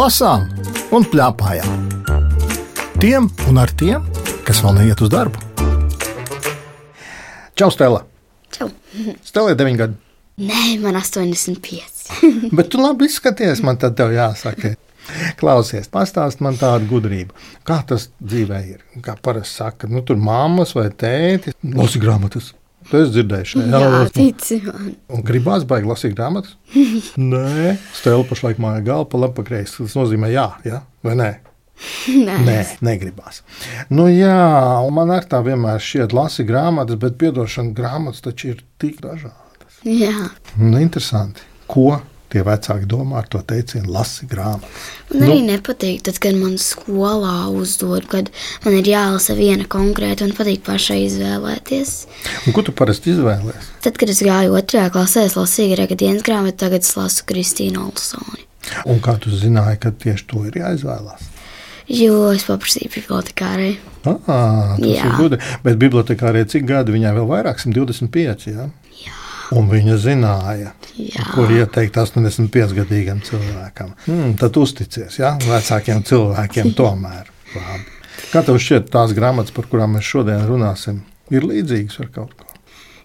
lasām un plēpājām. Tiem un ar tiem, kas vēl neiet uz darbu. Čau, Stela! Čau. Stela ir 9 gadi. Nē, man 85. Bet tu labi izskaties, man tad jāsaka. Klausies, pastāst man tādu gudrību. Kā tas dzīvē ir? Kā parasti saka, nu, tur mammas vai tēti lasa grāmatas. Tu esi dzirdējis, tici man. Un gribās baigi lasīt grāmatas? Nē, stēlu pašlaik māja galva, pa labi, pa kreisi. Tas nozīmē jā, jā vai nē? Nē. Nē, negribās. Nu, jā, man ar tā vienmēr šķiet, lasi grāmatas, bet piedošana grāmatas taču ir tik dažādas. Jā. Nu, interesanti, ko tie vecāki domā ar to teicienu, lasi grāmatas. Man arī nu. nepatīk, tad, kad man skolā uzdod, kad man ir jālasa viena konkrēta un patīk pašai izvēlēties. Un ko tu parasti izvēlējies? Tad, kad es gāju otrajā klasē, es lasīju Grega dienas grāmatu, tagad es lasu Kristīnu Olsoni. Un kā tu zināji, ka tieši to ir jāizvēlās? Jo es paprasīju bibliotekārai. Ah, tas Jā. ir gudri. Bet bibliotekārai cik gadi viņai vēl vairāk? 125. Ja? Jā. Un viņa zināja, Jā. kur ieteikt 85-gadīgam cilvēkam. Hmm, tad uzticies ja? vecākiem cilvēkiem tomēr. Labi. Kā tev šķiet, tās grāmatas, par kurām mēs šodien runāsim, ir līdzīgas ar kaut ko?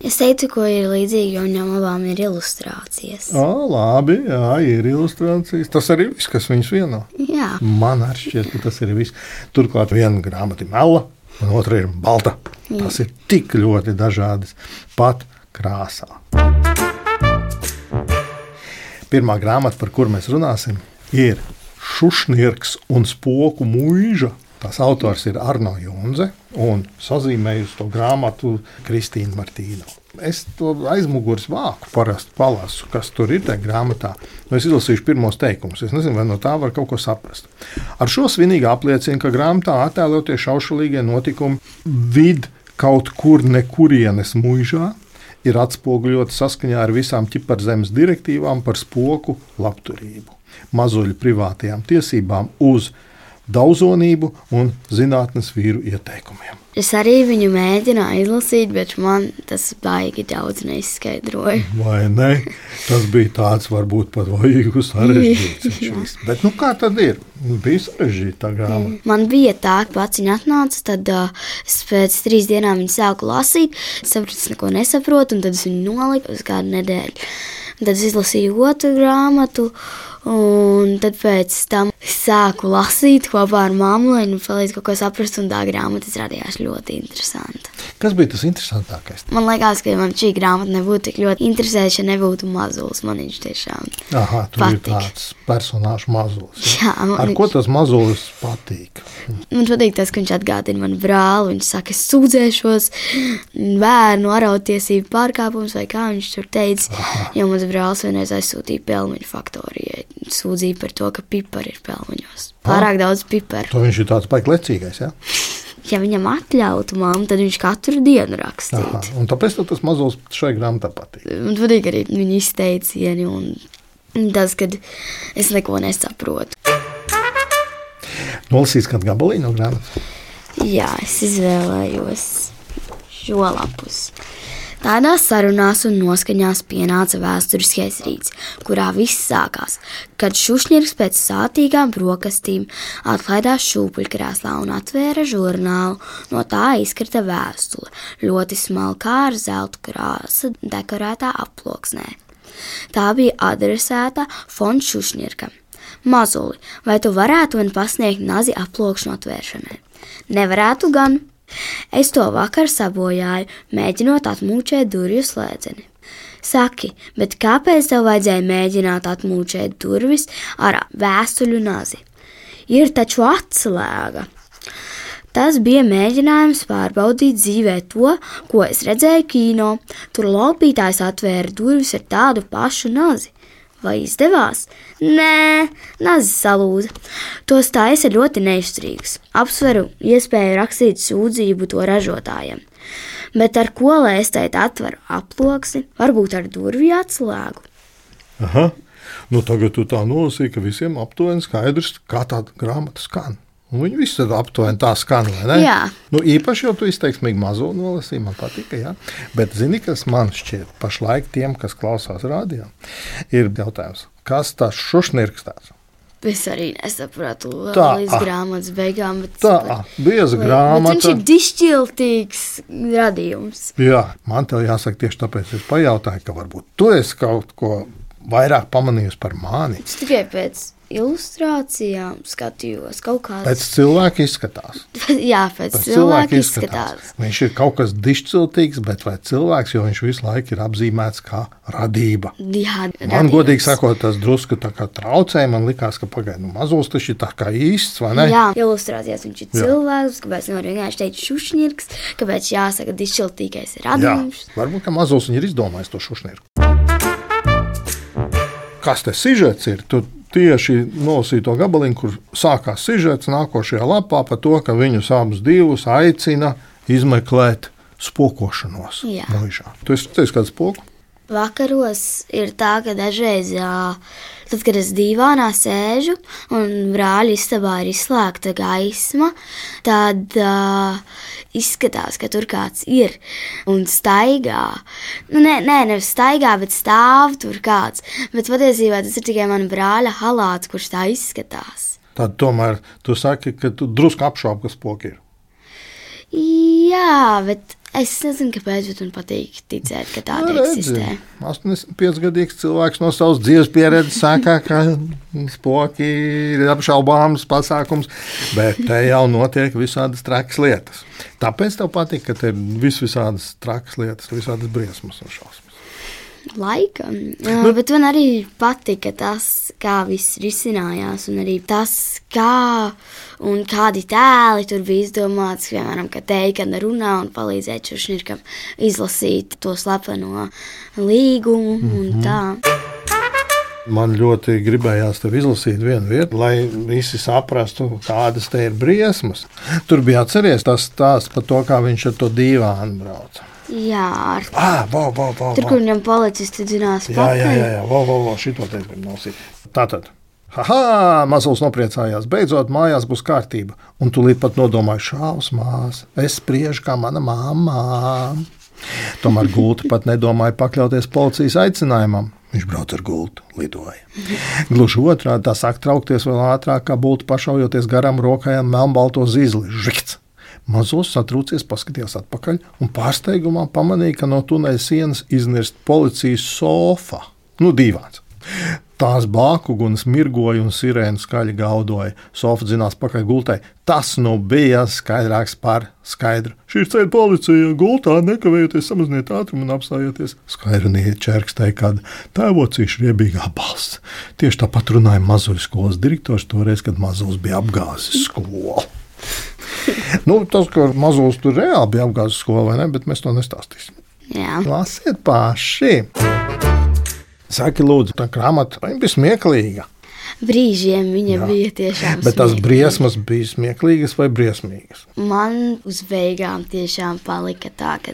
Es teicu, ko ir līdzīgi, jo viņam abām ir ilustrācijas. O, labi, jā, ir ilustrācijas. Tas arī viss, kas viņus vieno. Jā. Man arī šķiet, ka tas ir viss. Turklāt viena grāmata ir mela, un otra ir balta. Tas ir tik ļoti dažādas, pat krāsā. Pirmā grāmata, par kuru mēs runāsim, ir Šušnirks un Spoku mūža. Tās autors ir Arno Junze un sazīmējusi to grāmatu Kristīna Martīna. Es to aizmugures vāku parasti palasu, kas tur ir tajā grāmatā. Nu, es izlasīšu pirmos teikumus. Es nezinu, vai no tā var kaut ko saprast. Ar šo svinīgi apliecina, ka grāmatā attēlotie šaušalīgie notikumi vid kaut kur nekurienes mūžā ir atspoguļota saskaņā ar visām ķiparzemes direktīvām par spoku labturību, mazuļu privātajām tiesībām uz daudzonību un zinātnes vīru ieteikumiem. Es arī viņu mēģināju izlasīt, bet man tas baigi daudz neizskaidroja. Vai ne? Tas bija tāds, varbūt pat vajag sarežģīts. Bet nu, kā tad ir? Bija sarežģīta grāmata. Man bija tā, ka pats viņa atnāca, tad uh, es pēc trīs dienām viņu sāku lasīt, sapratu, es neko nesaprotu, un tad es viņu noliku uz kādu nedēļu. Tad es izlasīju otru grāmatu, un tad pēc tam sāku lasīt kopā ar mammu, lai nu palīdz kaut ko saprast, un tā grāmata izrādījās ļoti interesanta. Kas bija tas interesantākais? Man liekas, ka man šī grāmata nebūtu tik ļoti interesējoša, ja nebūtu mazulis. Man viņš tiešām Aha, Patīk. tāds personāžs mazulis. Jā, man Ar viņš- ko tas mazulis patīk? Man patīk tas, ka viņš atgādina man brāli. Viņš saka, es sūdzēšos bērnu arautiesību pārkāpumus, vai kā viņš tur teica. Jo mans brālis vienreiz aizsūtīja pelmeņu faktorijai. Sūdzīja par to, ka pipari ir pelmeņos. Pārāk daudz piparu. To viņš ir tāds baigts lecīgais. Ja? Ja viņam atļautu mammu, tad viņš katru dienu Aha, rakstītu. un tāpēc tas mazulis šai grāmatā patīk. Man patīk arī viņa izteicieni un tas, kad es neko nesaprotu. Nolasīs kādu gabaliņu no grāmatas. Jā, es izvēlējos šo lapus. Tādās sarunās un noskaņās pienāca vēsturiskais rīts, kurā viss sākās, kad Šušņiks pēc sātīgām brokastīm atlaidās šūpuļkrēslā un atvēra žurnālu. No tā izkrita vēstule, ļoti smalkā ar zelta krāsu dekorētā aploksnē. Tā bija adresēta Fons Šušņirkam. Mazuli, vai tu varētu man pasniegt nazi aplokšanu atvēršanai? Nevarētu gan. Es to vakar sabojāju, mēģinot atmūčēt durvju slēdzeni. Saki, bet kāpēc tev vajadzēja mēģināt atmūčēt durvis ar vēstuļu nazi? Ir taču atslēga. Tas bija mēģinājums pārbaudīt dzīvē to, ko es redzēju kino. Tur laupītājs atvēra durvis ar tādu pašu nazi. Vai izdevās? Nē, nazis salūza. To stājas ir ļoti neizturīgs. Apsveru iespēju rakstīt sūdzību to ražotājiem. Bet ar ko lai es teikt atveru aploksi, varbūt ar durvju atslēgu? Aha. Nu, tagad tu tā nolasīji, ka visiem aptuveni skaidrs, kā tāda grāmata skan. Un viņi visi tad aptuveni tā skan? Jā. Nu, īpaši jau tu izteiksmīgi mazo nolasīji, man patika. Jā. Bet zini, kas man šķiet pašlaik tiem, kas klausās rādījā, ir jautājums, kas tas šušnirks tāds? Es arī nesapratu Tā, līdz ah. grāmatas beigām. Tā, bet- bieza viņš grāmata. ir dišķiltīgs radījums. Jā, man te jāsaka tieši tāpēc, es pajautāju, ka varbūt tu esi kaut ko vairāk pamanījusi par mani. Es tikai pēc ilustrācijām skatījos kaut kādas. Pēc cilvēka izskatās. Jā, pēc, Pēc cilvēka izskatās. Viņš ir kaut kas dišciltīgs, bet vai cilvēks, jo viņš visu laiku ir apzīmēts kā radība. Jā, Man, radījums. godīgi sakot, tas drusku tā kā traucēja. Man liekas, ka pagaidi, nu, mazos tas ir tā kā īsts, vai ne? Jā, ilustrācijās viņš ir Jā. cilvēks, kāpēc nevar vienkārši teikt šušņirks, kāpēc jāsaka dišķiltīgais Jā. radījums. Varbūt, ka viņi ir izdomājis to šušnieku. Kas tas ir? Tu tieši nolasīji to gabaliņu, kur sākās sižets nākošajā lapā par to, ka viņus abus divus aicina izmeklēt spokošanos. Mūžā. Tu esi teicis, kāds spoku? Vakaros ir tā, ka dažreiz, ā, tad, kad es divānā sēžu un brāļa istabā ir izslēgta gaisma, tad uh, izskatās, ka tur kāds ir un staigā. Nu, nē, nē, nevis staigā, bet stāv tur kāds. Bet patiesībā tas ir tikai mana brāļa halāts, kurš tā izskatās. Tad tomēr tu saki, ka tu drusku apšaubi, kas spoki ir. Jā, bet es nezinu, kāpēc, bet man patīk ticēt, ka tāda Nu, eksistē. 85-gadīgs cilvēks no savas dzīves pieredzes saka, ka spoki ir apšaubāms pasākums, bet te jau notiek visādas trakas lietas. Tāpēc tev patīk, ka te ir vis visādas trakas lietas, visādas briesmas un šausmas. Laikam. Nu, bet man arī patika tas, kā viss risinājās, un arī tas, kā un kādi tēli tur bija izdomāts. Piemēram, ka teikana runā un palīdzēt šuršņirkam izlasīt to slepeno līgumu un tā. Man ļoti gribējās tev izlasīt vienu vietu, lai visi saprastu, kādas te ir briesmas. Tur bija atceries tas stāsts par to, kā viņš ar to dīvānu brauca. Jā, ar Ah, wow, wow, wow, tur, kur viņam policisti dzinās Jā, jā, jā, jā. Vo, vo, vo, šito te nosīt. Tātad. Haha, mazls nopriecājās. Beidzot, mājās būs kārtība. Un tu līdz pat nodomāji, šausmās. Es spriežu kā mana mamma. Tomēr gulta pat nedomāja pakļauties policijas aicinājumam. Viņš brauc ar gultu, lidoja. Gluži otrādi, tā sāk traukties vēl ātrāk, kā būtu pašaujoties garām rokājām melnbalto zīzli. Žikts! Mazos satrūcies, paskatījās atpakaļ un pārsteigumā pamanīja, ka no tuneļa sienas iznirst policijas sofa. Nu, dīvains. Tās bākugunas mirgoja un sirēna skaļi gaudoja. Sofa zinās pakaļ gultai. Tas nu bija skaidrāks par skaidru. Šī ir ceļa policija, gultā nekavējoties samaziniet ātrumu un apstājieties. Skaidrnie čerkstēja kāda tēvocīša riebīgā balss. Tieši tāpat runāja mazuļu skolas direktors toreiz, kad mazulis bija apgāzis skolu. Nu, tas, ka mazos tur reāli bija apgāzes skola, vai ne? Bet mēs to nestāstīsim. Jā. Lasiet paši! Saki, lūdzu, tā grāmata bija smieklīga. Brīžiem viņa Jā. bija tiešām. Bet tās smieklīga. briesmas bija smieklīgas vai briesmīgas? Man uz beigām tiešām palika tā, ka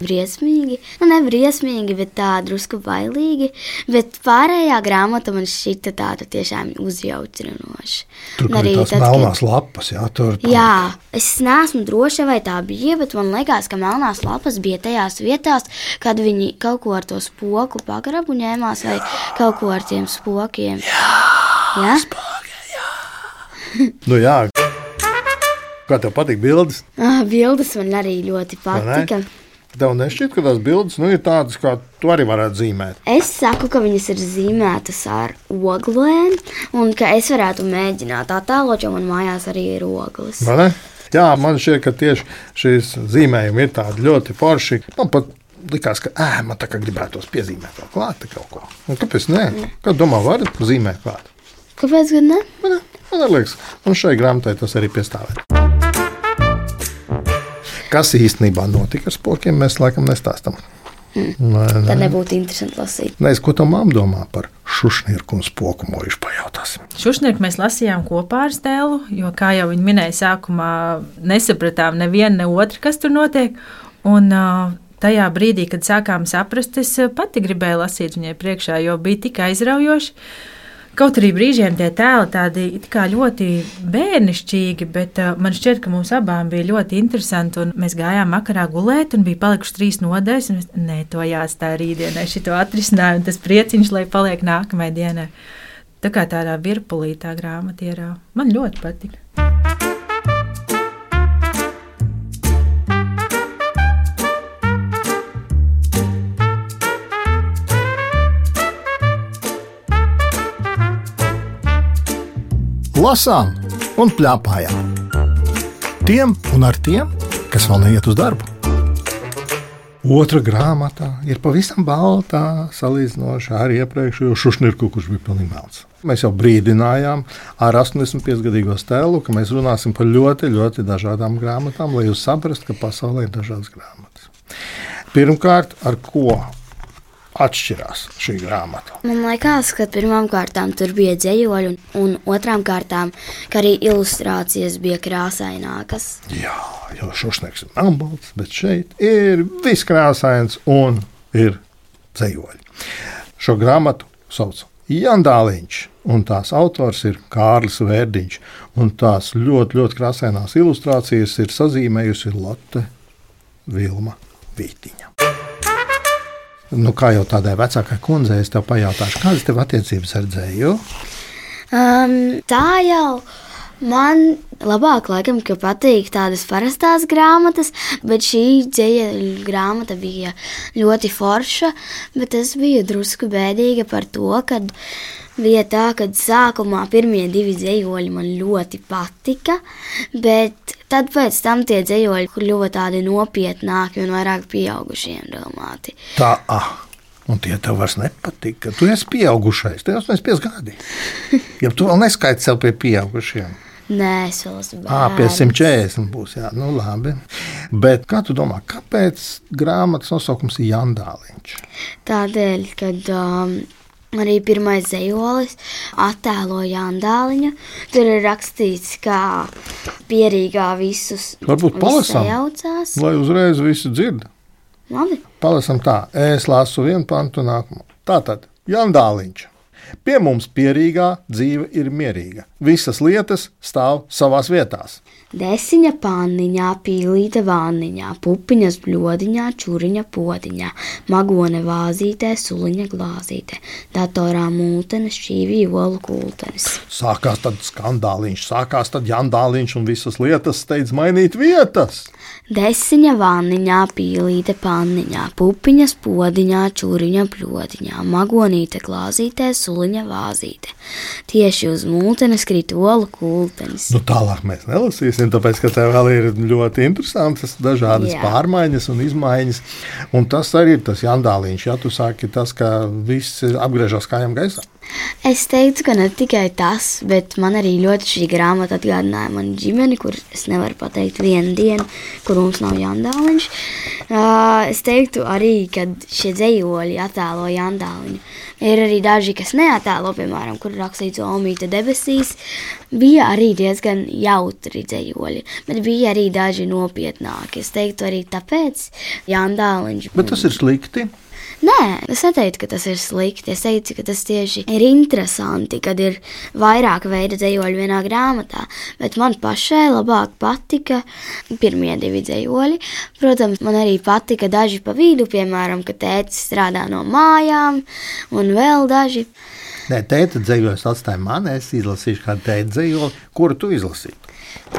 briesmīgi, nu ne briesmīgi, bet tā drusku bailīgi. Bet pārējā grāmata man šķita tāda tiešām uzjautrinoša. Tur bija tās tad, kad- melnās lapas, jā, tur Jā, es neesmu droša, vai tā bija, bet man liekas, ka melnās lapas bija tajās vietās, kad viņi kaut ko ar to spoku pagrabu ņēmās, vai kaut ko ar tiem spokiem. Jā, Nu, jā. Kā tev patīk bildes? ah, bildes man arī ļoti patika. Tev nešķiet, ka tās bildes nu, ir tādas, kā tu arī varētu zīmēt. Es saku, ka viņas ir zīmētas ar oglēm, un ka es varētu mēģināt attēlot, jo man mājās arī ir ogles. Jā, man šķiet, ka tieši šīs zīmējumi ir tādi ļoti forši. Man pat likās, ka ē, man tā kā gribētos piezīmēt vēl klāt kaut ko. Un kāpēc nē? Kā domā, var zīmēt klāt? Kāpēc gan ne? Man, man liekas, un šai grāmatai tas arī piestāvē. Kas īstenībā notika ar spokiem, mēs laikam nestāstām. Tad ne? nebūtu interesanti lasīt. Nez, ko tā māma domā par šušnieku un spoku mūžu pajautāsim. Šušnieku mēs lasījām kopā ar Stēlu, jo, kā jau viņa minēja, sākumā nesapratām nevienu, ne otru, kas tur notiek. Un, uh, tajā brīdī, kad sākām saprast, es uh, pati gribēju lasīt viņai priekšā, jo bija tik aizraujoši. Kaut arī brīžiem tie tēli tādi ļoti bērnišķīgi, bet uh, man šķiet, ka mums abām bija ļoti interesanti. Mēs gājām vakarā gulēt, un bija palikušas trīs nodaļas. es- Nē, to jāstāj rītdienai, šito atrisinājumu, tas prieciņš, lai paliek nākamajai dienai. Tā kā tādā virpulītā grāmatierā. Man ļoti patika. Lasām un plēpājām. Tiem un ar tiem, kas vēl neiet uz darbu. Otra grāmatā ir pavisam baltā, salīdzinoši ar iepriekšējo šušnirku, kurš bija pilnīgi melns. Mēs jau brīdinājām ar 85-gadīgo stēlu, ka mēs runāsim par ļoti, ļoti dažādām grāmatām, lai jūs saprastu, ka pasaulē ir dažādas grāmatas. Pirmkārt, ar ko atšķirās šī grāmata? Man liekas, ka pirmām kārtām tur bija dzējoļi, un, un otrām kārtām, arī ilustrācijas bija krāsainākas. Jā, jau šušnieks ir melnbalts, bet šeit ir viss krāsains un ir dzējoļi. Šo grāmatu sauc Jandāliņš, un tās autors ir Kārlis Vērdiņš, un tās ļoti, ļoti krāsainās ilustrācijas ir sazīmējusi Lotte Vilma Vītiņa. Nu, kā jau tādai vecākai kundzei, es tev pajautāšu, kādas tev attiecības ar dzēju? Um, tā jau man labāk, laikam, ka patīk tādas parastās grāmatas, bet šī dzēja grāmata bija ļoti forša, bet es biju drusku bēdīga par to, ka bija tā, ka sākumā pirmie divi dzējoļi man ļoti patika, bet tad pēc tam tie dzējoļi kļuva tādi nopietnāki un vairāk pieaugušiem domāti. Tā, ah. Un tie tev vairs nepatīk, ka tu esi pieaugušais. Tev jau ir 5 gadi. Ja tu vēl neskaiti sev pie pieaugušiem. Nē, es vēl esmu. À, pie 140 būs. Jā, nu labi. Bet kā tu domā, kāpēc grāmatas nosaukums ir Jandāliņš? Tādēļ, ka um, arī pirmais zejolis attēlo Jandāliņu. Tur ir rakstīts, kā pierīgā visus Varbūt palasām, jaucās. lai uzreiz visi dzird. Labi. Palasam tā, es lasu vienu pantu nākamo. Tātad, Jandāliņš. Pie mums pierīgā dzīve ir mierīga. Visas lietas stāv savās vietās. Desiņa panniņā, pīlīte vāniņā, pupiņas bļodiņā, čūriņa potiņā, magone vāzītē, suliņa glāzītē, datorā mūtenes, šķīvi olu kultenis. Sākās tad skandāliņš, sākās tad jandāliņš un visas lietas steidz mainīt vietas. Desiņa vāniņā, pīlīte panniņā, pupiņas podiņā, čūriņa bļodiņā, magonīte glāzītē, suliņa vāzītē. Tieši uz mūtenes krīt olu kultenis. Nu, tālāk mēs nelasīsim, tāpēc, ka tev vēl ir ļoti interesantas dažādas Jā. pārmaiņas un izmaiņas. Un tas arī ir tas jandāliņš, ja tu saki tas, ka viss apgriežas kājām gaisā. Es teiktu, ka ne tikai tas, bet man arī ļoti šī grāmata atgādināja manu ģimeni, kur es nevaru pateikt vienu dienu, kur mums nav jandāliņš. Uh, es teiktu arī, ka šie dzējoļi attēlo jandāliņu. Ir arī daži, kas neattēlo, piemēram, kur rakstīts Omīte debesīs. Bija arī diezgan jautri dzējoļi, bet bija arī daži nopietnāki. Es teiktu arī tāpēc jandāliņš. Bet tas ir slikti. Nē, es neteiktu, ka tas ir slikti. Es teicu, ka tas tieši ir interesanti, kad ir vairāk veidu dzējoļu vienā grāmatā. Bet man pašai labāk patika pirmie divi dzējoļi. Protams, man arī patika daži pa vidu, piemēram, ka tēvs strādā no mājām, un vēl daži. Nē, tēta dzējos atstāja man, es izlasīšu kādu tēta dzējoli, kuru tu izlasītu.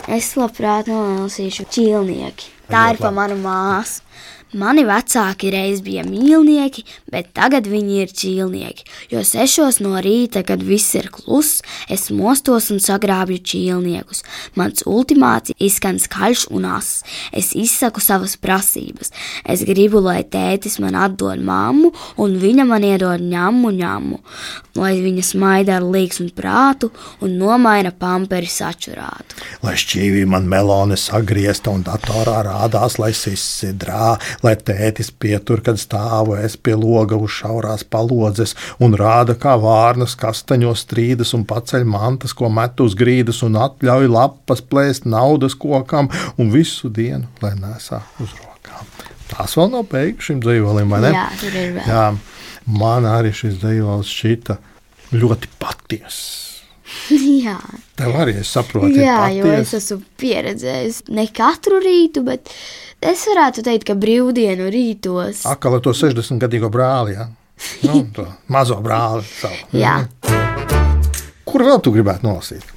Es labprāt nolasīšu ķīlnieki. Tā ir pa manu māsu. Mani vecāki reiz bija mīlnieki, bet tagad viņi ir čīlnieki. Jo sešos no rīta, kad viss ir kluss, es mostos un sagrābju čīlniekus. Mans ultimāts izskan skaļš un ass. Es izsaku savas prasības. Es gribu, lai tētis man atdod mammu, un viņa man iedod ņamu ņamu, lai viņa smaida ar līgsmu prātu un nomaina pamperi sačurātu. Lai šķīvī man melone sagriezta un datorā rādās, lai sisidrā, lai tētis pietur, kad stāvu es pie loga uz šaurās palodzes un rāda, kā vārnas kastaņos strīdas un paceļ mantas, ko met uz grīdas un atļauj lapas plēst naudas kokam un visu dienu, lai nesā uz rokām. Tās vēl nav beigušas šim dzīvolim, vai ne? Jā, tur ir vēl. Jā, man arī šis dzīvojums šķita ļoti patiess. Jā. Tev arī es saprotu, Jā, ir jo es esmu pieredzējis ne katru rītu, bet es varētu teikt, ka brīvdienu rītos. Akala to 60 gadīgo brāli, ja? nu, to mazo brāli. Savu. Jā. Kur vēl tu gribētu nolasīt?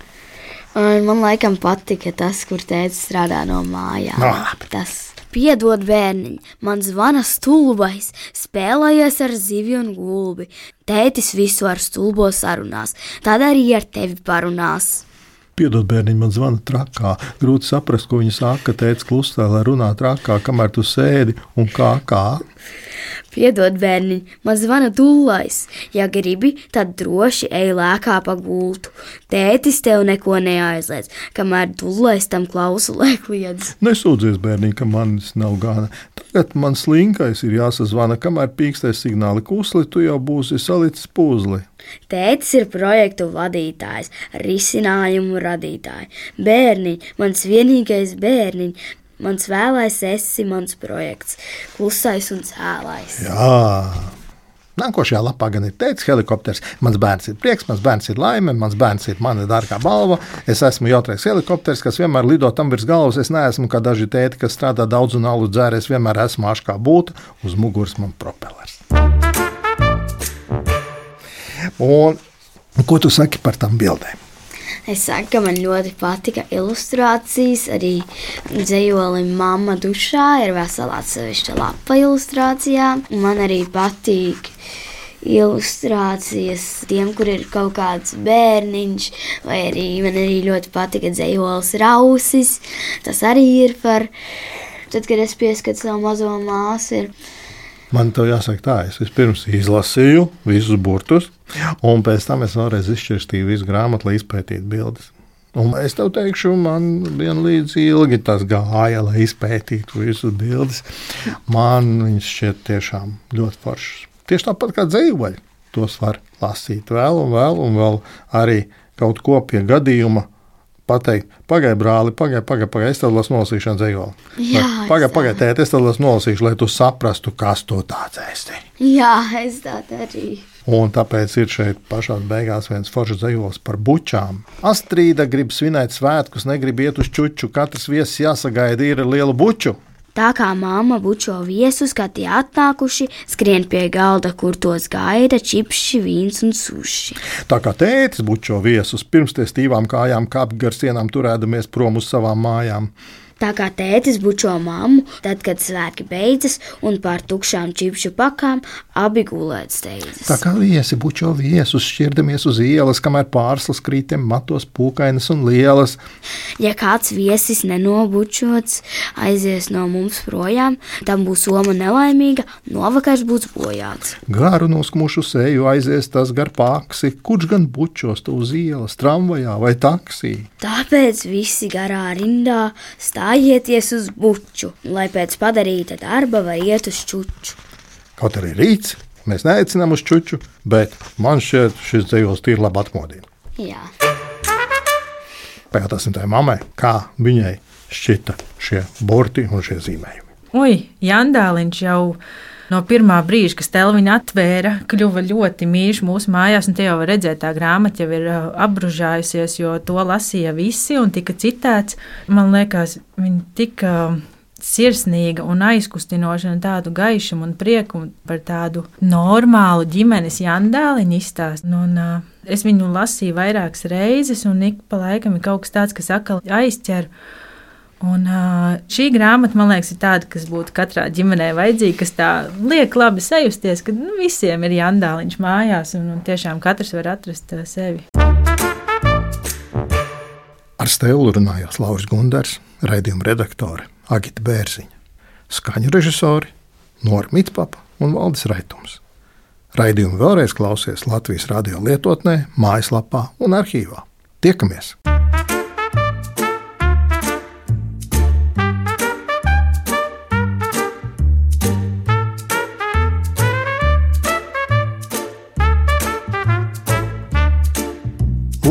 Man laikam patika tas, kur teica, strādā no mājām. No, tas piedod bērniņ, man zvana stulbais, spēlējies ar zivju un gulbi. Tētis visu ar stulbo sarunās, tad arī ar tevi parunās. Piedod, bērniņ, man zvana trakā. Grūti saprast, ko viņa saka, ka teica klusē, lai runā trakā, kamēr tu sēdi un kā kā. Piedod, bērniņ, man zvana dūlais. Ja gribi, tad droši ej lēkā pa gultu. Tētis tev neko neaizliedz, kamēr dūlais tam klausu liekliedz. Nesūdzies, bērniņ, ka manis nav gana. Tagad man slinkais ir jāsazvana, kamēr pīkstēs signāli kusli, tu jau būsi salicis puzli. Tētis ir projektu vadītājs, risinājumu radītājs. Bērniņ, mans vienīgais bērniņ, mans vēlais esi mans projekts, klusais un cēlais. Jā. Nākošajā lapā gan ir teicis, helikopters. Mans bērns ir prieks, mans bērns ir laime, mans bērns ir mana dārgā balva. Es esmu jautrais helikopters, kas vienmēr lido tam virs galvas. Es neesmu kā daži tēti, kas strādā daudz un alu dzēr. Es vienmēr esmu ašs kā būtu, uz muguras man propellers. Un ko tu saki par tām bildēm? Es saku, ka man ļoti patika ilustrācijas. Arī dzējolim mamma dušā ir vesela atsevišķa lapa ilustrācijām. Un Man arī patīk ilustrācijas tiem, kur ir kaut kāds bērniņš, vai arī man arī ļoti patika dzējolis rausis. Tas arī ir par, tad, kad es pieskatu savu mazo māsu. Ir. Man te jāsaka, tā es vispirms izlasīju visus burtus, un pēc tam es vēlreiz izšķirstīju visu grāmatu, lai izpētītu bildes. Un es tev teikšu, man vienlīdz ilgi tas gāja, lai izpētītu visus bildes. Man viņas šķiet tiešām ļoti foršas. Tieši tāpat kā dzīvoļi. Tos var lasīt vēl un vēl, un vēl arī kaut ko pie gadījuma pateikt, pagaidi, brāli, pagaidi, pagaidi, pagaidi, es tev lasu nolasīšanu dzējoli. Jā, Pagaidi, pagaidi, tēt, es tev lasu nolasīšu, lai tu saprastu, kas tu tāds esi. Jā, es tā arī. Un tāpēc ir šeit pašā beigās viens foršs dzīslis par bučām. Astrīda grib svinēt svētkus, negrib iet uz čuču. Katrs viesis jāsagaida ir ar lielu buču. Tā kā mamma bučo viesus, kad tie atnākuši, skrien pie galda, kur tos gaida čipši, vīns un suši. Tā kā tētis bučo viesus, pirms tie stīvām kājām kāp gar sienām turēdamies prom uz savām mājām. Tā kā tētis bučo mammu, tad, kad svētki beidzas un pār tukšām čipšu pakām abi gulēt Tā steidzas. kā viesi bučo viesus, šķirdamies uz ielas, kamēr pārslas krītiem matos pūkainas un lielas. Ja kāds viesis nenobučots aizies no mums projām, tam būs soma nelaimīga, novakars būs bojāts. Garu noskumušu seju aizies tas gar paksi, kurš gan bučos to uz ielas, tramvajā vai taksī. Tāpēc visi garā rindā stājieties uz buču, lai pēc padarīta darba var iet uz čuču. Kaut arī rīts, mēs neaicinām uz čuču, bet man šķiet, šis dzīvos tīri labi atmodina. Jā. Pajautāsim tai mammai, kā viņai šķita šie burti un šie zīmējumi. Ui, Jandāliņš jau no pirmā brīža, kad Stela viņu atvēra, kļuva ļoti mīļš mūsu mājās. un Te jau redzēt, tā grāmata jau ir uh, apbružājusies, jo to lasīja visi un tika citēts. Man liekas, viņa tik uh, sirsnīga un aizkustinoša un tādu gaišumu un prieku par tādu normālu ģimenes jandāliņu izstāstu. Nu, Un, uh, es viņu lasīju vairākas reizes, un ik pa laikam ir kaut kas tāds, kas atkal aizķer. Un, uh, šī grāmata, man liekas, ir tāda, kas būtu katrā ģimenē vajadzīga, kas tā liek labi sajusties, ka nu, visiem ir jandāliņš mājās, un, un tiešām katrs var atrast uh, sevi. Ar Stēlu runājās Lauris Gundars, raidījuma redaktore Agita Bērziņa, skaņu režisori Nora Mitpapa un Valdis Raitums. Raidījumu vēlreiz klausies Latvijas radio lietotnē, mājaslapā un arhīvā. Tiekamies!